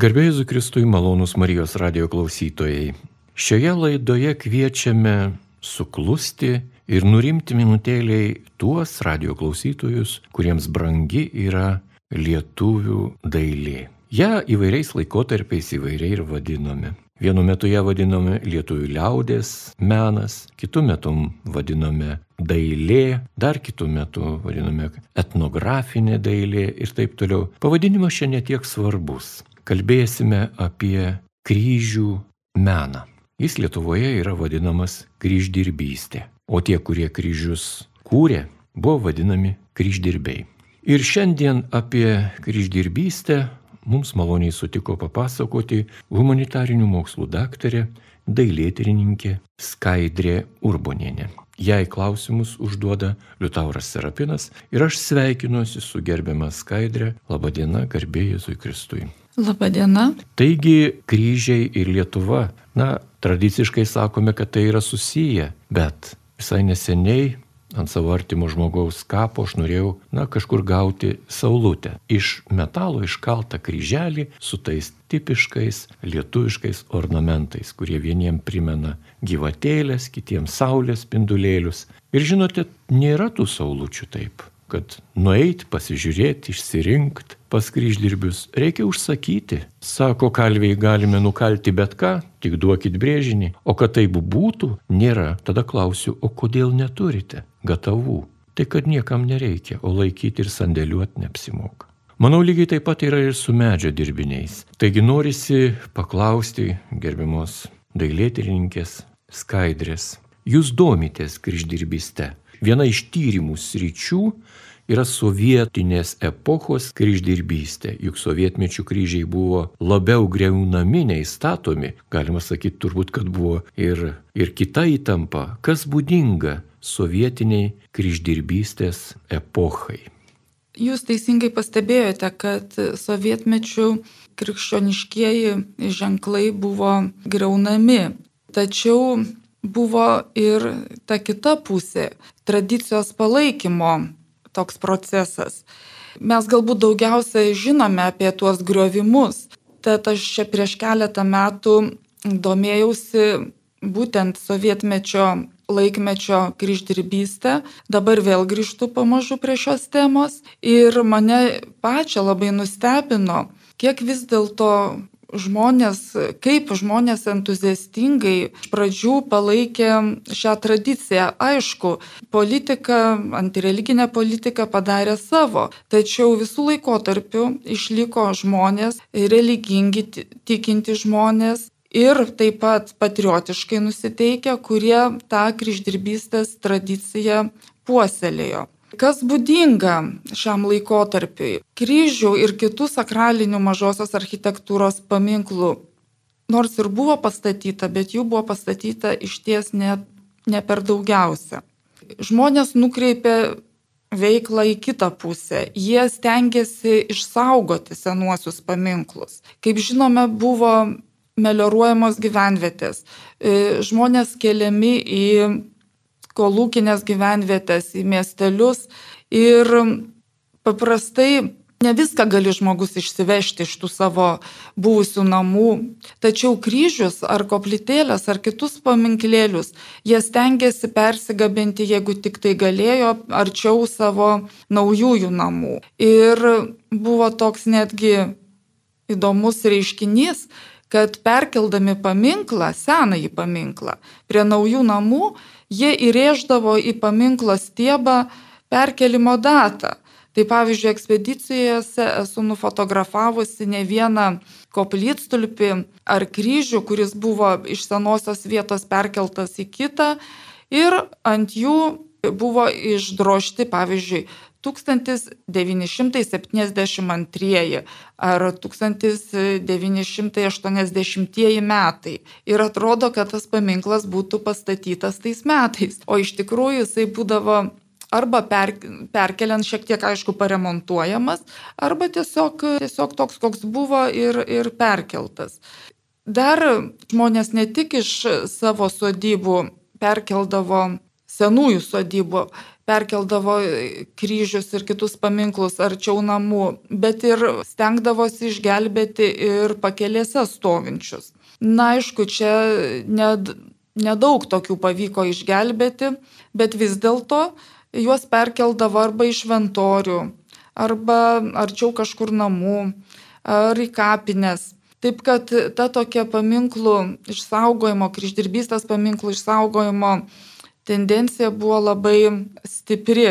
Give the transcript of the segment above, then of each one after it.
Garbėjus Kristui malonus Marijos radio klausytojai. Šioje laidoje kviečiame suklusti ir nurimti minutėliai tuos radio klausytojus, kuriems brangi yra lietuvių dailė. Ja įvairiais laikotarpiais įvairiai ir vadinome. Vienu metu ją vadinome lietuvių liaudės menas, kitu metu vadinome dailė, dar kitu metu vadiname etnografinė dailė ir taip toliau. Pavadinimas čia netiek svarbus. Kalbėsime apie kryžių meną. Jis Lietuvoje yra vadinamas kryždirbystė, o tie, kurie kryžius kūrė, buvo vadinami kryždirbiai. Ir šiandien apie kryždirbystę mums maloniai sutiko papasakoti humanitarinių mokslų daktarė, dailėtyrininkė Skaidrė Urbonienė. Jai klausimus užduoda Liutauras Serapinas ir aš sveikinuosi su gerbiama Skaidrė. Labadiena, garbė Jėzui Kristui. Labadiena. Taigi kryžiai ir Lietuva, na, tradiciškai sakome, kad tai yra susiję, bet visai neseniai ant savo artimo žmogaus kapo aš norėjau, na, kažkur gauti saulutę. Iš metalo iškaltą kryželį su tais tipiškais lietuviškais ornamentais, kurie vieniem primena gyvatėlės, kitiems saulės spindulėlius. Ir žinote, nėra tų saulučių taip kad nueiti, pasižiūrėti, išsirinkti pas kryždirbius reikia užsakyti. Sako, kalviai galime nukalti bet ką, tik duokit brėžinį. O kad taip būtų, nėra. Tada klausiu, o kodėl neturite gatavų? Tai kad niekam nereikia, o laikyti ir sandėliuoti neapsimoka. Manau, lygiai taip pat yra ir su medžio dirbiniais. Taigi norisi paklausti gerbiamos dailėtyrininkės skaidrės. Jūs domitės kryždirbiste. Viena iš tyrimų sričių yra sovietinės epochos kryždirbystė. Juk sovietmečių kryžiai buvo labiau greunami nei statomi. Galima sakyti turbūt, kad buvo ir, ir kita įtampa, kas būdinga sovietiniai kryždirbystės epochai. Jūs teisingai pastebėjote, kad sovietmečių krikščioniškieji ženklai buvo greunami. Tačiau buvo ir ta kita pusė - tradicijos palaikymo toks procesas. Mes galbūt daugiausia žinome apie tuos griovimus, tad aš čia prieš keletą metų domėjausi būtent sovietmečio laikmečio kryždirbystę, dabar vėl grįžtu pamažu prie šios temos. Ir mane pačią labai nustebino, kiek vis dėlto žmonės, kaip žmonės entuziastingai iš pradžių palaikė šią tradiciją. Aišku, politika, antireliginė politika padarė savo, tačiau visų laikotarpių išliko žmonės, religingi, tikinti žmonės. Ir taip pat patriotiškai nusiteikę, kurie tą kryždirbystės tradiciją puoselėjo. Kas būdinga šiam laikotarpiui? Kryžių ir kitų sakralinių mažosios architektūros paminklų, nors ir buvo pastatyta, bet jų buvo pastatyta iš ties ne, ne per daugiausia. Žmonės nukreipė veiklą į kitą pusę. Jie stengiasi išsaugoti senuosius paminklus. Kaip žinome, buvo melioruojamos gyvenvietės. E, žmonės keliami į kolūkinės gyvenvietės, į miestelius ir paprastai ne viską gali žmogus išsivežti iš tų savo buvusių namų, tačiau kryžius ar koplytėlės ar kitus paminklėlius jie stengiasi persigabinti, jeigu tik tai galėjo, arčiau savo naujųjų namų. Ir buvo toks netgi įdomus reiškinys, kad perkeldami paminklą, senąjį paminklą, prie naujų namų, jie įrėždavo į paminklo stiebą perkelimo datą. Tai pavyzdžiui, ekspedicijose esu nufotografavusi ne vieną koplytstulpį ar kryžių, kuris buvo iš senosios vietos perkeltas į kitą ir ant jų buvo išdrošti, pavyzdžiui, 1972 ar 1980 metai. Ir atrodo, kad tas paminklas būtų pastatytas tais metais. O iš tikrųjų jisai būdavo arba per, perkeliant šiek tiek, aišku, paremontuojamas, arba tiesiog, tiesiog toks, koks buvo ir, ir perkeltas. Dar žmonės ne tik iš savo sodybų perkeldavo senųjų sodybų perkeldavo kryžius ir kitus paminklus arčiau namų, bet ir stengdavosi išgelbėti ir pakelėse stovinčius. Na, aišku, čia ned, nedaug tokių pavyko išgelbėti, bet vis dėlto juos perkeldavo arba iš šventorių, arba arčiau kažkur namų, ar į kapines. Taip kad ta tokia paminklų išsaugojimo, kryždirbystės paminklų išsaugojimo tendencija buvo labai stipri.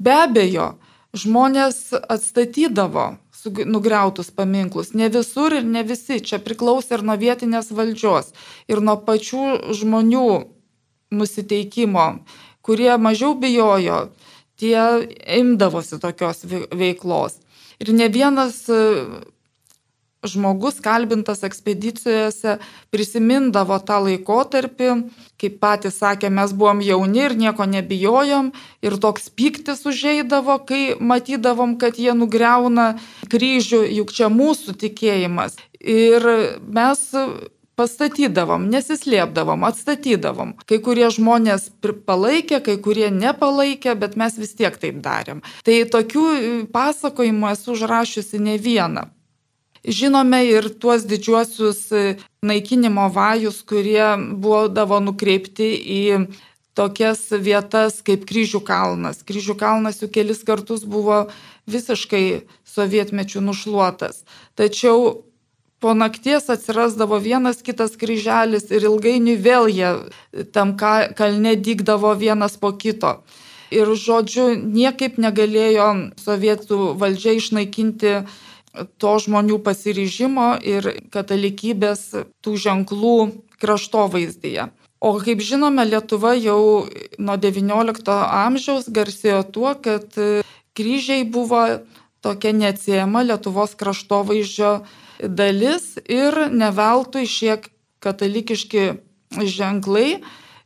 Be abejo, žmonės atstatydavo nugriautus paminklus. Ne visur ir ne visi. Čia priklausė ir nuo vietinės valdžios, ir nuo pačių žmonių nusiteikimo, kurie mažiau bijojo, tie imdavosi tokios veiklos. Ir ne vienas žmogus kalbintas ekspedicijose prisimindavo tą laikotarpį, kaip patys sakė, mes buvom jauni ir nieko nebijojom ir toks piktis užeidavo, kai matydavom, kad jie nugriauna kryžių, juk čia mūsų tikėjimas. Ir mes pastatydavom, nesislėpdavom, atstatydavom. Kai kurie žmonės palaikė, kai kurie nepalaikė, bet mes vis tiek taip darėm. Tai tokių pasakojimų esu užrašiusi ne vieną. Žinome ir tuos didžiuosius e, naikinimo vajus, kurie būdavo nukreipti į tokias vietas kaip Kryžių kalnas. Kryžių kalnas jau kelis kartus buvo visiškai sovietmečių nušluotas. Tačiau po nakties atsirasdavo vienas kitas kryželis ir ilgainiui vėl jie tam kalne dygdavo vienas po kito. Ir žodžiu, niekaip negalėjo sovietų valdžia išnaikinti to žmonių pasiryžimo ir katalikybės tų ženklų kraštovaizdyje. O kaip žinome, Lietuva jau nuo XIX amžiaus garsėjo tuo, kad kryžiai buvo tokia neatsiejama Lietuvos kraštovaizdžio dalis ir neveltui šie katalikiški ženklai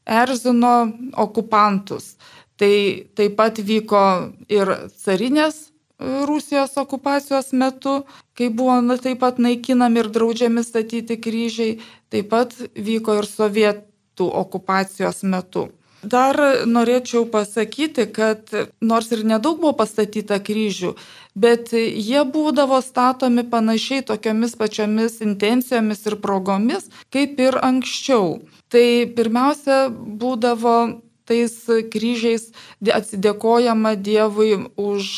erzino okupantus. Tai taip pat vyko ir carinės Rusijos okupacijos metu, kai buvo na, taip pat naikinami ir draudžiami statyti kryžiai, taip pat vyko ir sovietų okupacijos metu. Dar norėčiau pasakyti, kad nors ir nedaug buvo pastatyta kryžių, bet jie būdavo statomi panašiai tokiamis pačiomis intencijomis ir progomis, kaip ir anksčiau. Tai pirmiausia būdavo tais kryžiais atsidėkojama Dievui už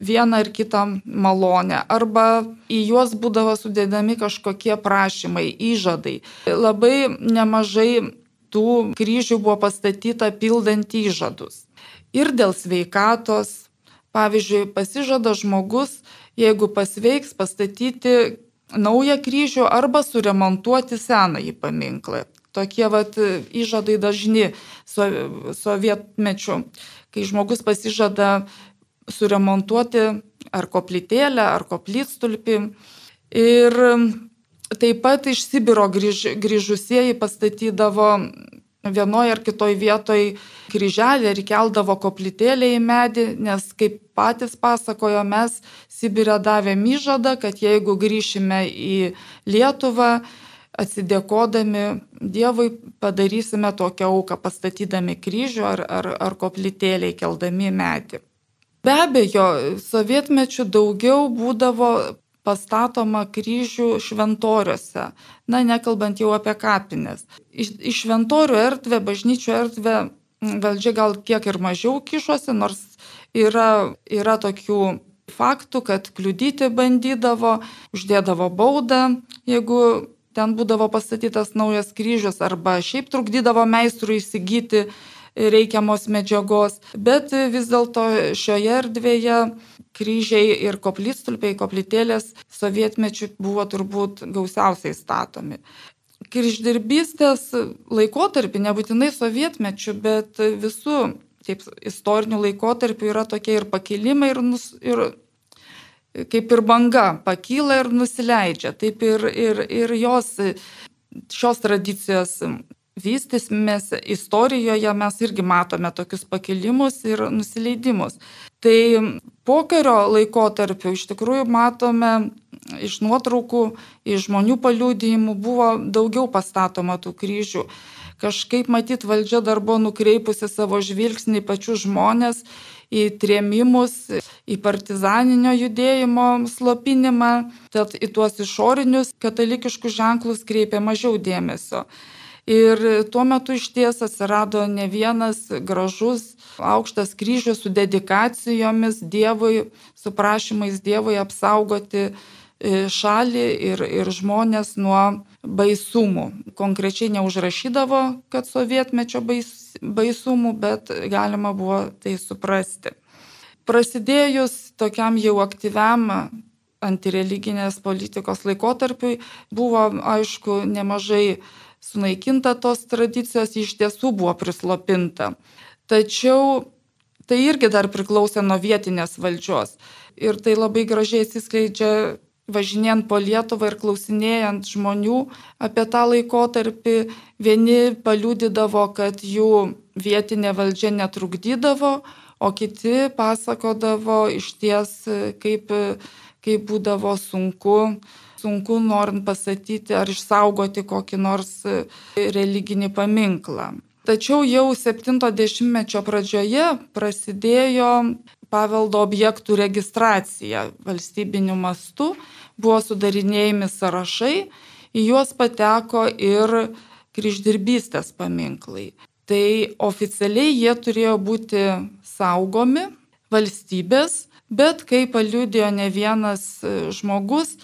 vieną ar kitą malonę, arba į juos būdavo sudėdami kažkokie prašymai, įžadai. Labai nemažai tų kryžių buvo pastatyta pildant įžadus. Ir dėl sveikatos, pavyzdžiui, pasižada žmogus, jeigu pasveiks, pastatyti naują kryžių arba suremontuoti senąjį paminklą. Tokie vat įžadai dažni sovietmečių, kai žmogus pasižada suremontuoti ar koplytėlę, ar koplytstulpį. Ir taip pat iš Sibiro grįž, grįžusieji pastatydavo vienoje ar kitoje vietoje kryželį ir keldavo koplytėlę į medį, nes kaip patys pasakojo, mes Sibirė davėm įžadą, kad jeigu grįšime į Lietuvą, atsidėkodami Dievui padarysime tokią auką, pastatydami kryžių ar, ar, ar koplytėlę įkeldami į medį. Be abejo, sovietmečių daugiau būdavo pastatoma kryžių šventoriuose, na nekalbant jau apie kapines. Iš, iš šventorių erdvę, bažnyčių erdvę valdžia gal kiek ir mažiau kišosi, nors yra, yra tokių faktų, kad kliudyti bandydavo, uždėdavo baudą, jeigu ten būdavo pastatytas naujas kryžius, arba šiaip trukdydavo meistrui įsigyti reikiamos medžiagos, bet vis dėlto šioje erdvėje kryžiai ir koplytstulpiai, koplytėlės sovietmečių buvo turbūt gausiausiai statomi. Kryždirbystės laikotarpį, nebūtinai sovietmečių, bet visų taip, istorinių laikotarpių yra tokie ir pakilimai, ir, nus, ir kaip ir banga, pakyla ir nusileidžia. Taip ir, ir, ir jos šios tradicijos vystysimės istorijoje mes irgi matome tokius pakilimus ir nusileidimus. Tai pokario laikotarpiu iš tikrųjų matome iš nuotraukų, iš žmonių paliūdėjimų buvo daugiau pastatoma tų kryžių. Kažkaip matyt, valdžia dar buvo nukreipusi savo žvilgsnį pačių žmonės į trėmimus, į partizaninio judėjimo slopinimą, tad į tuos išorinius katalikiškus ženklus kreipė mažiau dėmesio. Ir tuo metu iš ties atsirado ne vienas gražus aukštas kryžius su dedikacijomis Dievui, su prašymais Dievui apsaugoti e, šalį ir, ir žmonės nuo baisumų. Konkrečiai neužrašydavo, kad sovietmečio bais, baisumų, bet galima buvo tai suprasti. Prasidėjus tokiam jau aktyviam antireliginės politikos laikotarpiui buvo, aišku, nemažai sunaikinta tos tradicijos, iš tiesų buvo prislopinta. Tačiau tai irgi dar priklausė nuo vietinės valdžios. Ir tai labai gražiai atsiskleidžia važinėjant po Lietuvą ir klausinėjant žmonių apie tą laikotarpį. Vieni paliūdydavo, kad jų vietinė valdžia netrukdydavo, o kiti pasakodavo iš ties, kaip, kaip būdavo sunku sunku norint pasakyti ar išsaugoti kokį nors e, religinį paminklą. Tačiau jau 70-mečio pradžioje prasidėjo paveldo objektų registracija valstybiniu mastu, buvo sudarinėjami sąrašai, į juos pateko ir kryždirbystės paminklai. Tai oficialiai jie turėjo būti saugomi valstybės, bet kaip paliudėjo ne vienas e, žmogus,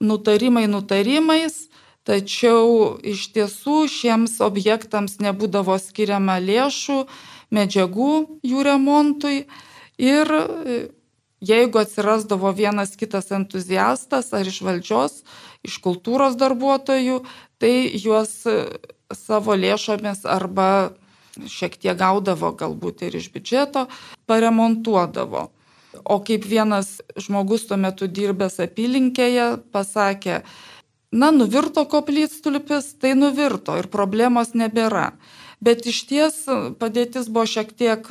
nutarimai nutarimais, tačiau iš tiesų šiems objektams nebūdavo skiriama lėšų, medžiagų jų remontui ir e, jeigu atsirasdavo vienas kitas entuziastas ar iš valdžios, iš kultūros darbuotojų, tai juos e, savo lėšomis arba šiek tiek gaudavo galbūt ir iš biudžeto, paremontuodavo. O kaip vienas žmogus tuo metu dirbęs apylinkėje pasakė, na, nuvirto koplytstulpis, tai nuvirto ir problemos nebėra. Bet iš ties padėtis buvo šiek tiek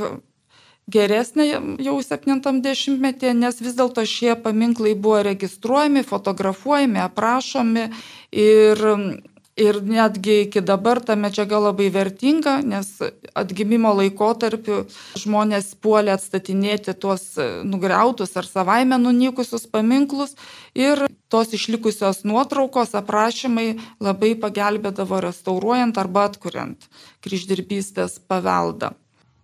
geresnė jau 70-metyje, nes vis dėlto šie paminklai buvo registruojami, fotografuojami, aprašomi ir Ir netgi iki dabar ta medžiaga labai vertinga, nes atgimimo laikotarpiu žmonės puolė atstatinėti tuos nugriautus ar savaime nunykusius paminklus ir tos išlikusios nuotraukos, aprašymai labai pagelbėdavo restauruojant arba atkuriant kryždirbystės paveldą.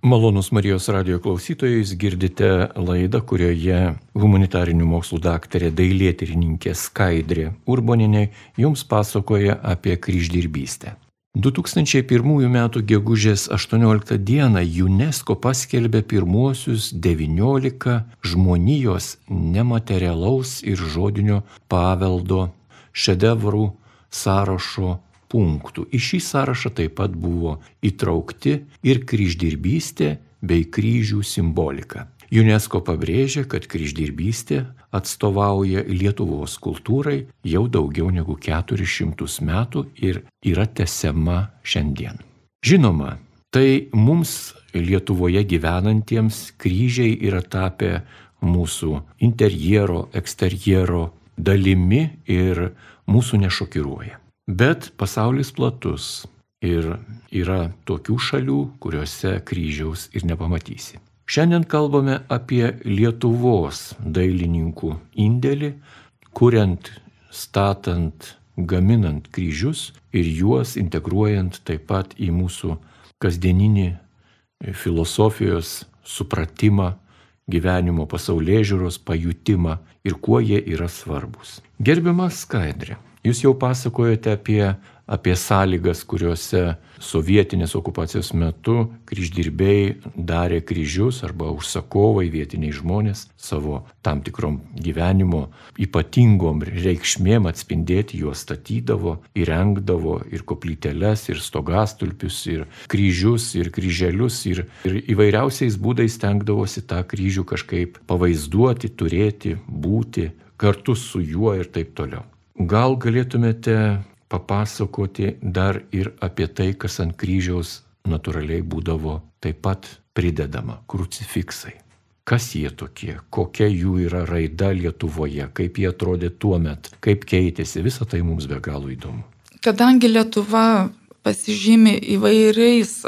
Malonus Marijos radio klausytojai, jūs girdite laidą, kurioje humanitarinių mokslų daktarė dailėtyrininkė Skaidrė Urboninė jums pasakoja apie kryždirbystę. 2001 m. gegužės 18 d. UNESCO paskelbė pirmuosius 19 žmonijos nematerialaus ir žodinio paveldo šedevrų sąrašo punktų. Į šį sąrašą taip pat buvo įtraukti ir kryždirbystė bei kryžių simbolika. UNESCO pabrėžia, kad kryždirbystė atstovauja Lietuvos kultūrai jau daugiau negu 400 metų ir yra tesiama šiandien. Žinoma, tai mums Lietuvoje gyvenantiems kryžiai yra tapę mūsų interjero, eksterjero dalimi ir mūsų nešokiruoja. Bet pasaulis platus ir yra tokių šalių, kuriuose kryžiaus ir nepamatysi. Šiandien kalbame apie Lietuvos dailininkų indėlį, kuriant, statant, gaminant kryžius ir juos integruojant taip pat į mūsų kasdieninį filosofijos supratimą, gyvenimo pasaulyje žiūros pajutimą ir kuo jie yra svarbus. Gerbiamas Skaidrė, Jūs jau pasakojote apie, apie sąlygas, kuriuose sovietinės okupacijos metu kryždirbėjai darė kryžius arba užsakovai vietiniai žmonės savo tam tikrom gyvenimo ypatingom reikšmėm atspindėti juos statydavo, įrengdavo ir koplyteles, ir stogastulpius, ir kryžius, ir kryželius, ir, ir įvairiausiais būdais stengdavosi tą kryžių kažkaip pavaizduoti, turėti, būti kartu su juo ir taip toliau. Gal galėtumėte papasakoti dar ir apie tai, kas ant kryžiaus natūraliai būdavo taip pat pridedama - krucifiksai. Kas jie tokie, kokia jų yra raida Lietuvoje, kaip jie atrodė tuo metu, kaip keitėsi, visa tai mums be galo įdomu. Kadangi Lietuva pasižymi įvairiais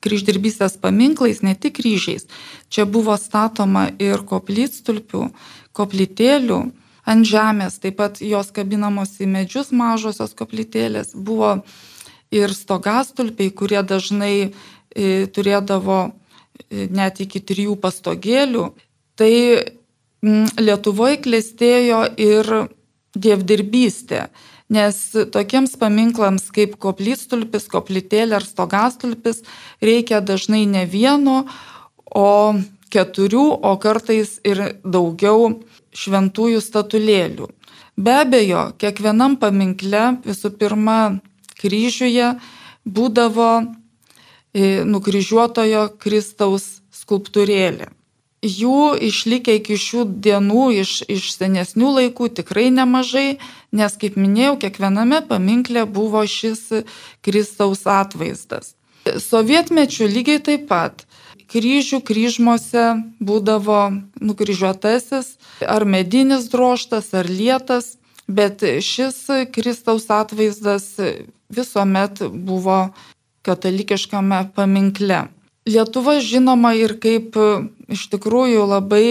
kryždirbystės paminklais, ne tik kryžiais. Čia buvo statoma ir koplytstulpių, koplytėlių ant žemės, taip pat jos kabinamos į medžius mažosios koplytėlės. Buvo ir stogastulpiai, kurie dažnai e, turėdavo e, net iki trijų pastogėlių. Tai Lietuvoje klėstėjo ir dievdirbystė nes tokiems paminklams kaip koplytstulpis, koplytėlė ar stogastulpis reikia dažnai ne vieno, o keturių, o kartais ir daugiau šventųjų statulėlių. Be abejo, kiekvienam paminkle visų pirma kryžiuje būdavo e, nukryžiuotojo Kristaus skulptūrėlė jų išlikę iki šių dienų iš, iš senesnių laikų tikrai nemažai, nes, kaip minėjau, kiekviename paminkle buvo šis Kristaus atvaizdas. Sovietmečių lygiai taip pat kryžių kryžmose būdavo nukryžiuotasis ar medinis droštas ar lietas, bet šis Kristaus atvaizdas visuomet buvo katalikiškame paminkle. Lietuva žinoma ir kaip iš tikrųjų labai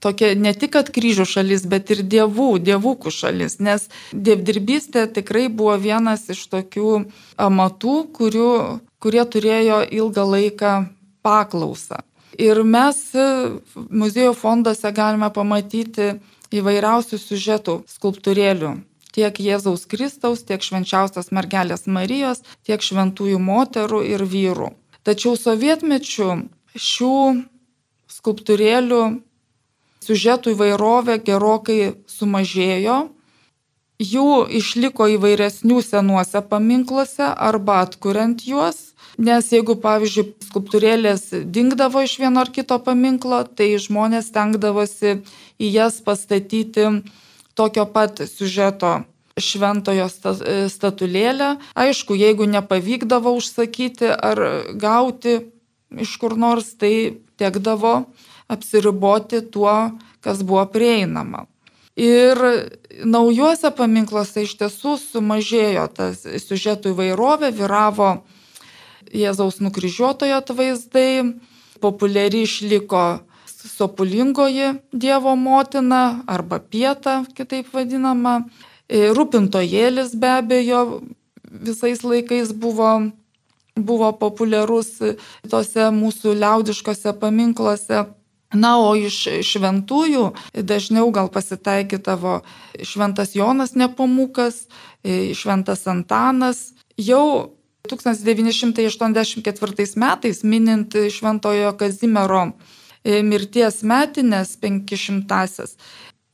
tokia ne tik kryžių šalis, bet ir dievų, dievukų šalis, nes dievdirbystė tikrai buvo vienas iš tokių amatų, kurių, kurie turėjo ilgą laiką paklausą. Ir mes e, muziejų fonduose galime pamatyti įvairiausių siužetų skulptūrėlių. Tiek Jėzaus Kristaus, tiek švenčiausios mergelės Marijos, tiek šventųjų moterų ir vyrų. Tačiau sovietmečių šių skulptūrėlių siužetų įvairovė gerokai sumažėjo, jų išliko įvairesnių senuose paminkluose arba atkuriant juos, nes jeigu, pavyzdžiui, skulptūrėlės dingdavo iš vieno ar kito paminklo, tai žmonės tenkdavosi į jas pastatyti tokio pat siužeto šventojo statulėlę. Aišku, jeigu nepavykdavo užsakyti ar gauti iš kur nors, tai tekdavo apsiriboti tuo, kas buvo prieinama. Ir naujuose paminkluose iš tiesų sumažėjo tas siužetų įvairovė, vyravo Jėzaus nukryžiuotojo atvaizdai, populiari išliko sopulingoji Dievo motina arba pieta, kitaip vadinama, E, rūpintojėlis be abejo visais laikais buvo, buvo populiarus tose mūsų liaudiškose paminkluose. Na, o iš šventųjų dažniau gal pasitaikydavo šventas Jonas Nepamukas, e, šventas Antanas. Jau 1984 metais, minint Šventojo Kazimiero e, mirties metinės 500-asias,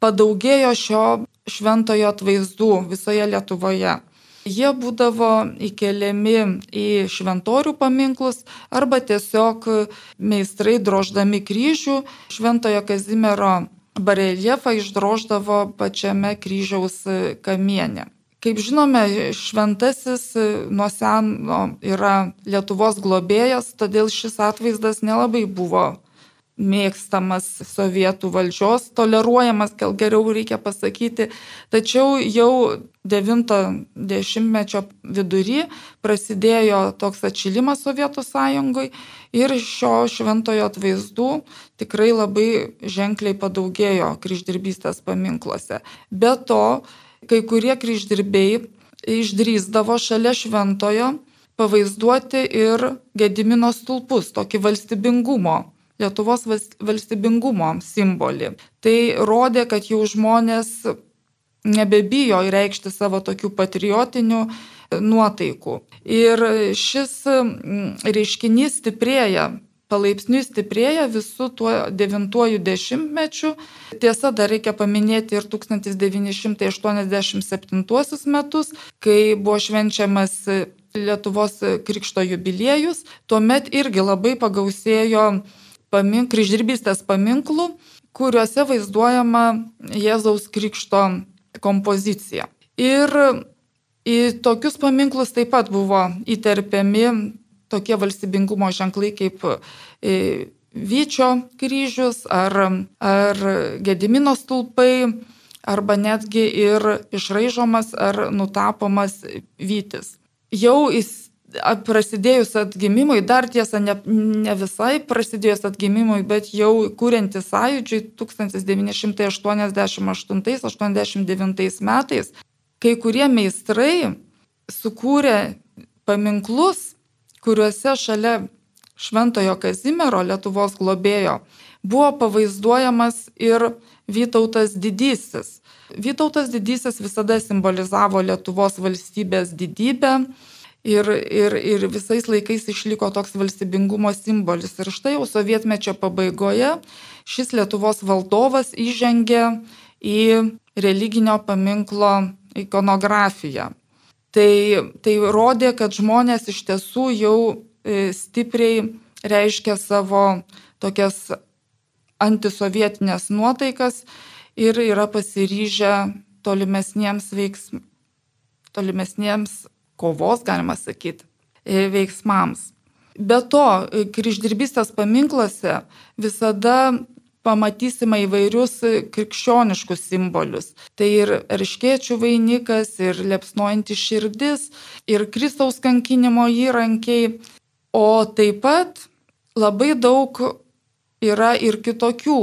padaugėjo šio šventojo atvaizdų visoje Lietuvoje. Jie būdavo įkeliami į šventorių paminklus arba tiesiog meistrai droždami kryžių šventojo Kazimiero bareljefą išdroždavo pačiame kryžiaus kamienė. Kaip žinome, šventasis nuo seno yra Lietuvos globėjas, todėl šis atvaizdas nelabai buvo mėgstamas sovietų valdžios, toleruojamas, gal geriau reikia pasakyti, tačiau jau 90-mečio vidury prasidėjo toks atšilimas Sovietų sąjungai ir šio šventojo atvaizdų tikrai labai ženkliai padaugėjo kryždirbystės paminkluose. Be to, kai kurie kryždirbiai išdrįsdavo šalia šventojo pavaizduoti ir Gedimino stulpus, tokį valstybingumo Lietuvos valstybingumo simbolį. Tai rodė, kad jau žmonės nebebijo įreikšti savo tokių patriotinių nuotaikų. Ir šis reiškinys stiprėja, palaipsniui stiprėja visų tuo devintuoju dešimtmečiu. Tiesa, dar reikia paminėti ir 1987 metus, kai buvo švenčiamas Lietuvos krikšto jubiliejus. Tuomet irgi labai pagausėjo pamink, kryždirbystės paminklų, kuriuose vaizduojama Jėzaus Krikšto kompozicija. Ir į tokius paminklus taip pat buvo įterpiami tokie valstybingumo ženklai kaip e, Vyčio kryžius ar, ar Gedimino stulpai, arba netgi ir išraižomas ar nutapomas Vytis. Jau prasidėjus atgimimui, dar tiesa ne, ne visai prasidėjus atgimimui, bet jau kūrintis sąjūdžiui 1988-89 metais, kai kurie meistrai sukūrė paminklus, kuriuose šalia Šventojo Kazimiero Lietuvos globėjo buvo pavaizduojamas ir Vytautas Didysis. Vytautas Didysis visada simbolizavo Lietuvos valstybės didybę, ir, ir, ir visais laikais išliko toks valstybingumo simbolis. Ir štai jau sovietmečio pabaigoje šis Lietuvos valdovas įžengė į religinio paminklo ikonografiją. Tai, tai rodė, kad žmonės iš tiesų jau e, stipriai reiškia savo tokias antisovietinės nuotaikas ir yra pasiryžę tolimesniems veiksmams tolimesniems kovos, galima sakyti, e, veiksmams. Be to, e, kryždirbystės paminkluose visada pamatysime įvairius krikščioniškus simbolius. Tai ir erškėčių vainikas, ir liepsnojanti širdis, ir Kristaus kankinimo įrankiai, o taip pat labai daug yra ir kitokių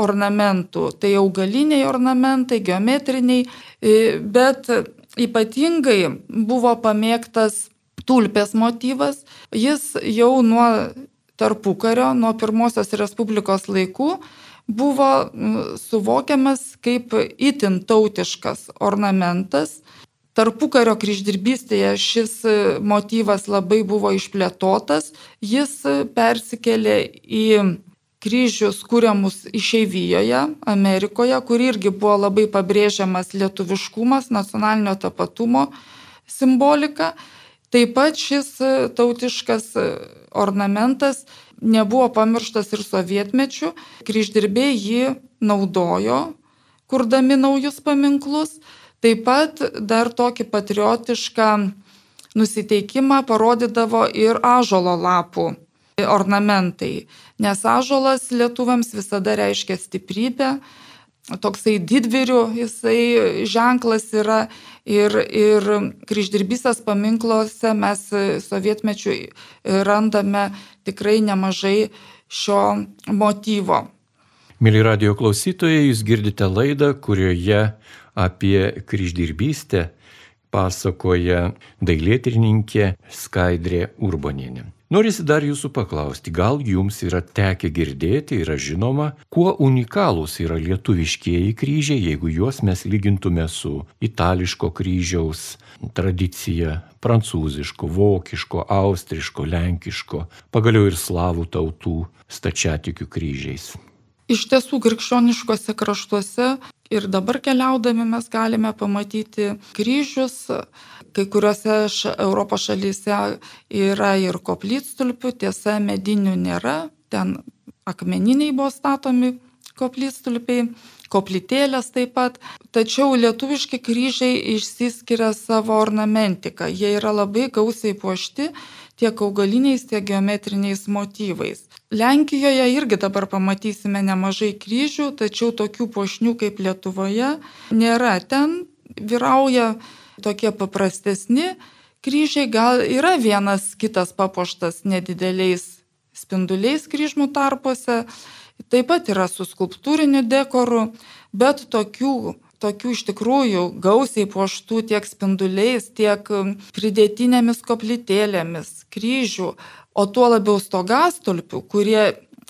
ornamentų. Tai augaliniai ornamentai, geometriniai, e, bet ypatingai buvo pamėgtas tulpės motyvas. Jis jau nuo tarpukario, nuo pirmosios Respublikos laikų buvo suvokiamas kaip itin tautiškas ornamentas. Tarpukario kryždirbystėje šis motyvas labai buvo išplėtotas, jis persikėlė į kryžius kūriamus išeivijoje, Amerikoje, kur irgi buvo labai pabrėžiamas lietuviškumas, nacionalinio tapatumo simbolika. Taip pat šis tautiškas ornamentas nebuvo pamirštas ir sovietmečių. Kryždirbėjai jį naudojo, kurdami naujus paminklus. Taip pat dar tokį patriotišką nusiteikimą parodydavo ir ažolo lapų ornamentai, nes ažolas lietuviams visada reiškia stiprybę, toksai didvirių jisai ženklas yra ir, ir kryždirbysės paminkluose mes sovietmečių randame tikrai nemažai šio motyvo. Mėly radio klausytojai, jūs girdite laidą, kurioje apie kryždirbystę pasakoja dailėtyrininkė Skaidrė Urbonienė. Norisi dar jūsų paklausti, gal jums yra tekę girdėti, yra žinoma, kuo unikalūs yra lietuviškieji kryžiai, jeigu juos mes lygintume su itališko kryžiaus tradicija, prancūziško, vokiško, austriško, lenkiško, pagaliau ir slavų tautų stačiatikių kryžiais. Iš tiesų, krikščioniškose kraštuose ir dabar keliaudami mes galime pamatyti kryžius, kai kuriuose Europos šalyse yra ir koplytstulpių, tiesa, medinių nėra, ten akmeniniai buvo statomi koplytstulpiai, koplytėlės taip pat. Tačiau lietuviški kryžiai išsiskiria savo ornamentiką, jie yra labai gausiai puošti tiek augaliniais, tiek geometriniais motyvais. Lenkijoje irgi dabar pamatysime nemažai kryžių, tačiau tokių pošnių kaip Lietuvoje nėra. Ten vyrauja tokie paprastesni kryžiai, gal yra vienas kitas papuoštas nedideliais spinduliais kryžmų tarpuose, taip pat yra su skulptūriniu dekoru, bet tokių tokių iš tikrųjų gausiai puoštų tiek spinduliais, tiek pridėtinėmis koplytėlėmis, kryžių, o tuo labiau stogastulpių, kurie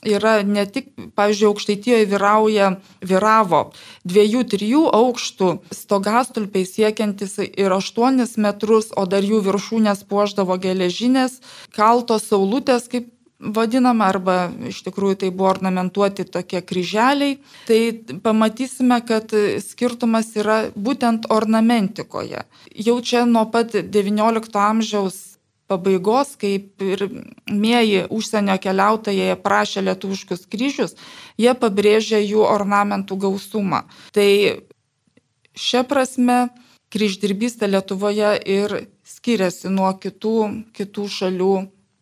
yra ne tik, pavyzdžiui, aukštaitijoje vyrauja, vyravo dviejų, trijų aukštų stogastulpiai siekiantis ir aštuonis metrus, o dar jų viršūnės puoždavo geležinės, kaltos saulutės, kaip vadinama, arba iš tikrųjų tai buvo ornamentuoti tokie kryželiai, tai pamatysime, kad skirtumas yra būtent ornamentikoje. Jau čia nuo pat XIX amžiaus pabaigos, kaip ir mėji užsienio keliautojai prašė lietuviškus kryžius, jie pabrėžė jų ornamentų gausumą. Tai šia prasme kryždirbystė Lietuvoje ir skiriasi nuo kitų, kitų šalių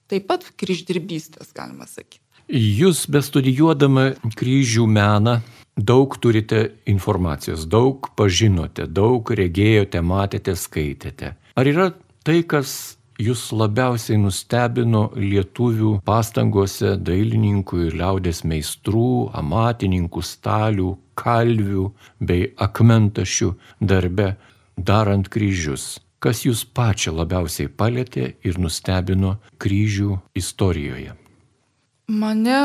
taip pat kryždirbystės, galima sakyti. Jūs bestudijuodama kryžių meną daug turite informacijos, daug pažinote, daug regėjote, matėte, skaitėte. Ar yra tai, kas jūs labiausiai nustebino lietuvių pastangose dailininkų ir liaudės meistrų, amatininkų, stalių, kalvių bei akmentašių darbe darant kryžius? Kas jūs pačią labiausiai palėtė ir nustebino kryžių istorijoje? Mane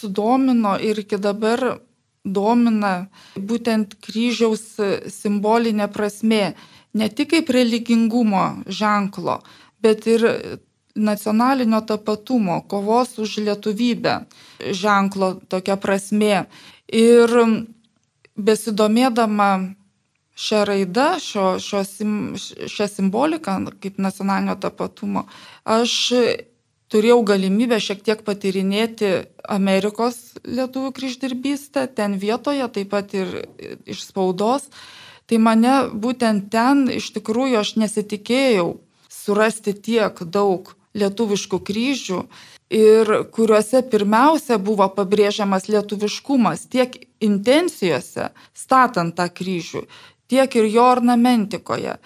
sudomino ir iki dabar domina būtent kryžiaus simbolinė prasme, ne tik kaip religingumo ženklo, bet ir nacionalinio tapatumo, kovos už lietuvybę ženklo tokia prasme. Ir besidomėdama šią raidą, šio, šio sim, šią simboliką kaip nacionalinio tapatumo, aš turėjau galimybę šiek tiek patirinėti Amerikos lietuvių kryždirbystę, ten vietoje, taip pat ir iš spaudos. Tai mane būtent ten iš tikrųjų aš nesitikėjau surasti tiek daug lietuviškų kryžių ir kuriuose pirmiausia buvo pabrėžiamas lietuviškumas tiek intencijose statant tą kryžių, tiek ir jo ornamentikoje.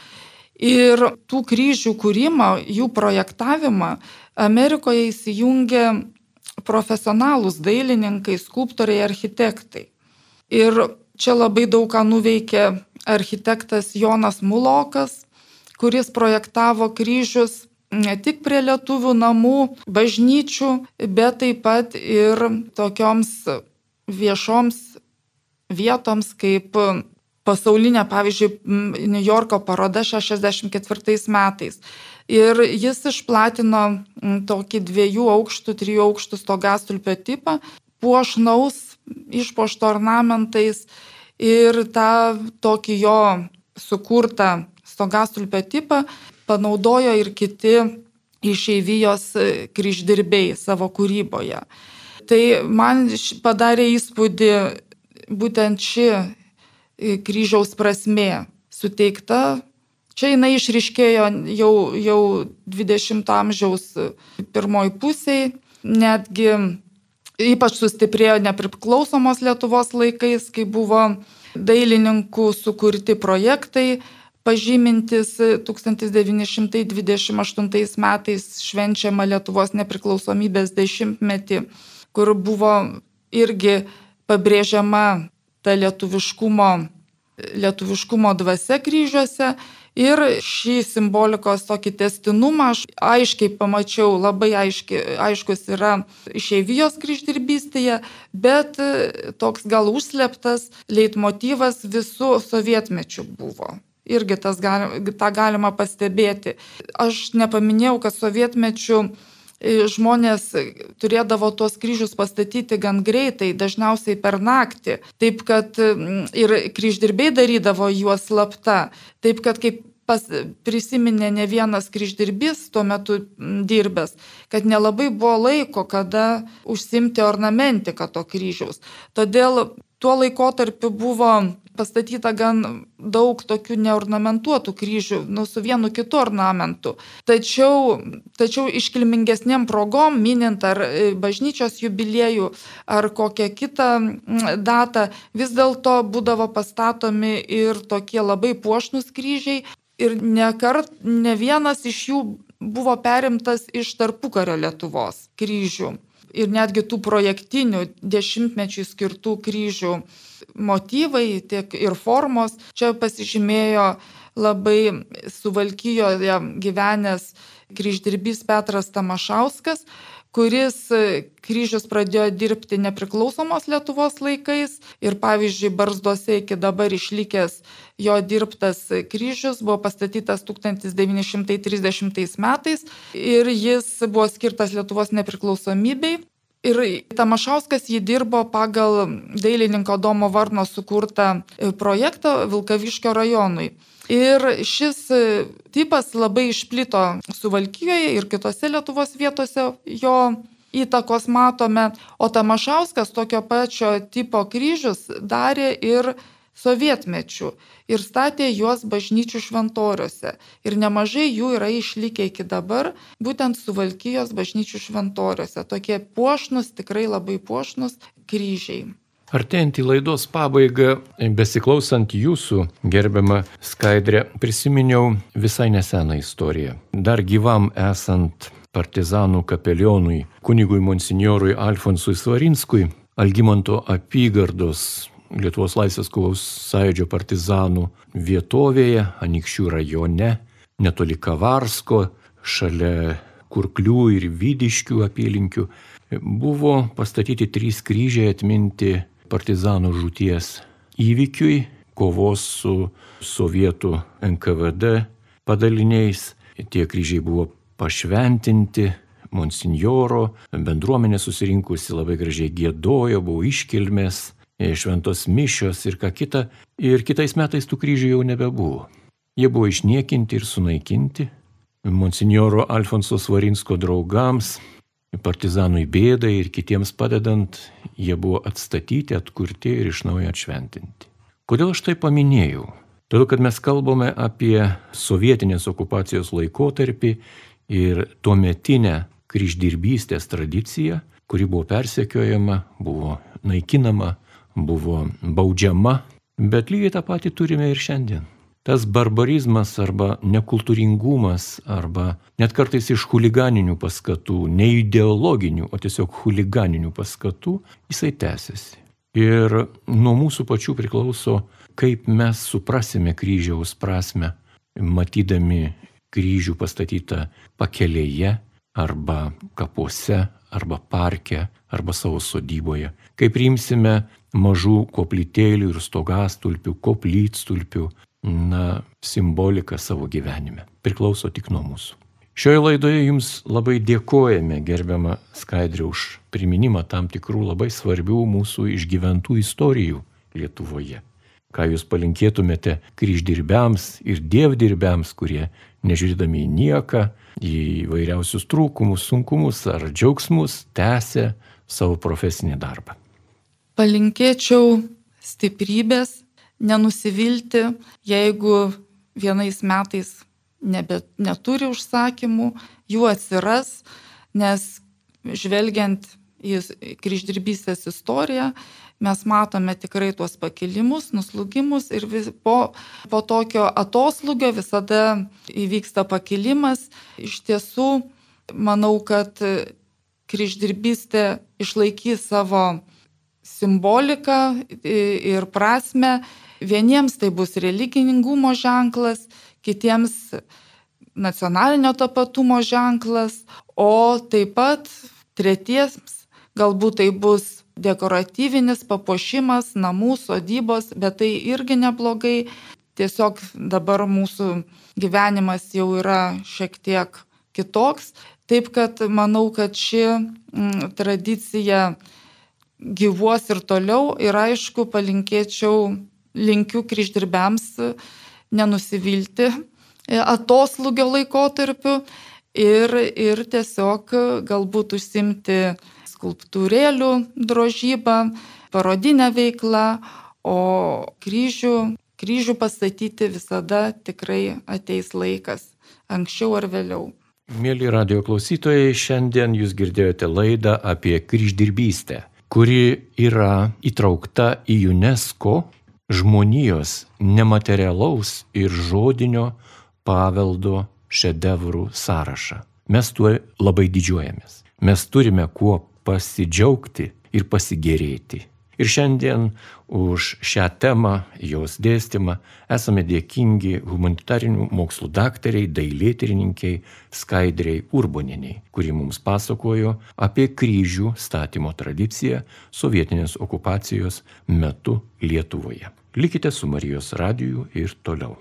Ir tų kryžių kūrimą, jų projektavimą Amerikoje įsijungė profesionalūs dailininkai, skulptoriai, architektai. Ir čia labai daug ką nuveikė architektas Jonas Mulokas, kuris projektavo kryžius ne tik prie lietuvių namų, bažnyčių, bet taip pat ir tokioms viešoms vietoms kaip pasaulinė, pavyzdžiui, New Yorko paroda 64 metais. Ir jis išplatino tokį dviejų aukštų, trijų aukštų stogastulpio tipą, puošnaus, išpošto ornamentais ir tą tokį jo sukurtą stogastulpio tipą panaudojo ir kiti išeivijos kryždirbiai savo kūryboje. Tai man padarė įspūdį būtent ši kryžiaus prasme suteikta. Čia jinai išriškėjo jau, jau 20 amžiaus pirmoji pusėje, netgi ypač sustiprėjo nepriklausomos Lietuvos laikais, kai buvo dailininkų sukurti projektai, pažymintis 1928 metais švenčiama Lietuvos nepriklausomybės dešimtmetį, kur buvo irgi pabrėžiama ta lietuviškumo, lietuviškumo dvasia kryžiuose. Ir šį simbolikos tokį testinumą aš aiškiai pamačiau, labai aiški, aiškus yra išeivijos kryždirbystėje, bet toks gal užsleptas leitmotyvas visų sovietmečių buvo. Irgi tas, tą galima pastebėti. Aš nepaminėjau, kad sovietmečių E, žmonės turėdavo tuos kryžius pastatyti gan greitai, dažniausiai per naktį. Taip kad ir kryždirbiai darydavo juos slapta. Taip kad kaip pas, prisiminė ne vienas kryždirbys tuo metu dirbęs, kad nelabai buvo laiko, kada užsimti ornamentiką to kryžiaus. Todėl tuo laikotarpiu buvo pastatyta gan daug tokių neornamentuotų kryžių, nu, su vienu kitu ornamentu. Tačiau, tačiau iškilmingesniem progom, minint ar e, bažnyčios jubiliejų, ar kokią kitą datą, vis dėlto būdavo pastatomi ir tokie labai puošnus kryžiai. Ir ne, kart, ne vienas iš jų buvo perimtas iš tarpukario Lietuvos kryžių ir netgi tų projektinių dešimtmečių skirtų kryžių motyvai, tiek ir formos. Čia pasižymėjo labai suvalkyjoje gyvenęs kryždirbys Petras Tamašauskas, kuris kryžius pradėjo dirbti nepriklausomos Lietuvos laikais ir pavyzdžiui Barzduose iki dabar išlikęs jo dirbtas kryžius buvo pastatytas 1930 metais ir jis buvo skirtas Lietuvos nepriklausomybei. Ir Tamašauskas jį dirbo pagal dailininko Domo Varno sukurtą projektą Vilkaviškio rajonui. Ir šis tipas labai išplito Suvalkijoje ir kitose Lietuvos vietose jo įtakos matome, o Tamašauskas tokio pačio tipo kryžius darė ir sovietmečių ir statė juos bažnyčių šventoriuose. Ir nemažai jų yra išlikę iki dabar, būtent suvalkyjos bažnyčių šventoriuose. Tokie puošnus, tikrai labai puošnus kryžiai. Artėjant į laidos pabaigą, besiklausant jūsų, gerbiama Skaidrė, prisiminiau visai neseną istoriją. Dar gyvam esant partizanų kapelionui, kunigui monsignorui Alfonsui Svarinskui, Algymanto apygardos Lietuvos laisvės kovos sąjūdžio partizanų vietovėje, Anikščių rajone, netoli Kavarsko, šalia Kurklių ir Vydiškių apylinkių, buvo pastatyti trys kryžiai atminti partizanų žūties įvykiui, kovos su sovietų NKVD padaliniais. Tie kryžiai buvo pašventinti, monsinjoro, bendruomenė susirinkusi labai gražiai gėdojo, buvo iškilmės, e, šventos mišios ir ką kita. Ir kitais metais tų kryžių jau nebebuvo. Jie buvo išniekinti ir sunaikinti. Monsinjoro Alfonso Svarinsko draugams, partizanui bėdai ir kitiems padedant, jie buvo atstatyti, atkurti ir iš naujo atšventinti. Kodėl aš tai paminėjau? Todėl, kad mes kalbame apie sovietinės okupacijos laikotarpį ir tuometinę kryždirbystės tradiciją, kuri buvo persekiojama, buvo naikinama, buvo baudžiama, bet lygiai tą patį turime ir šiandien. Tas barbarizmas arba nekultūringumas arba net kartais iš huliganinių paskatų, ne ideologinių, o tiesiog huliganinių paskatų, jisai tęsiasi. Ir nuo mūsų pačių priklauso, kaip mes suprasime kryžiaus prasme, matydami kryžių pastatytą pakelėje arba kapuose, arba parke, arba savo sodyboje. Kai priimsime mažų koplytėlių ir stogastulpių, koplytstulpių, na, simboliką savo gyvenime. Priklauso tik nuo mūsų. Šioje laidoje jums labai dėkojame, gerbiama Skaidrė, už priminimą tam tikrų labai svarbių mūsų išgyventų istorijų Lietuvoje. Ką jūs palinkėtumėte kryždirbiams ir dievdirbiams, kurie nežiūrėdami į nieką, į vairiausius trūkumus, sunkumus ar džiaugsmus, tęsė savo profesinį darbą. Palinkėčiau stiprybės, nenusivilti, jeigu vienais metais nebe, neturi užsakymų, jų atsiras, nes žvelgiant į kryždirbystės istoriją, mes matome tikrai tuos pakilimus, nuslugimus ir vis, po, po tokio atoslūgio visada įvyksta pakilimas. Iš tiesų, manau, kad kryždirbystė išlaikys savo simboliką ir prasme. Vieniems tai bus religiningumo ženklas, kitiems nacionalinio tapatumo ženklas, o taip pat tretiems galbūt tai bus dekoratyvinis papuošimas namų, sodybos, bet tai irgi neblogai. Tiesiog dabar mūsų gyvenimas jau yra šiek tiek kitoks. Taip kad manau, kad ši mm, tradicija gyvuos ir toliau ir aišku palinkėčiau, linkiu kryždirbiams nenusivilti atoslūgio laikotarpiu ir, ir tiesiog galbūt užsimti skulptūrėlių drožybą, parodinę veiklą, o kryžių, kryžių pastatyti visada tikrai ateis laikas, anksčiau ar vėliau. Mėly radio klausytojai, šiandien jūs girdėjote laidą apie kryždirbystę, kuri yra įtraukta į UNESCO žmonijos nematerialaus ir žodinio paveldo šedevrų sąrašą. Mes tuo labai didžiuojamės. Mes turime kuo pasidžiaugti ir pasigėrėti. Ir šiandien už šią temą, jos dėstymą esame dėkingi humanitarinių mokslų daktariai, dailėtirininkiai Skaidriai Urboniniai, kuri mums pasakojo apie kryžių statymo tradiciją sovietinės okupacijos metu Lietuvoje. Likite su Marijos radiju ir toliau.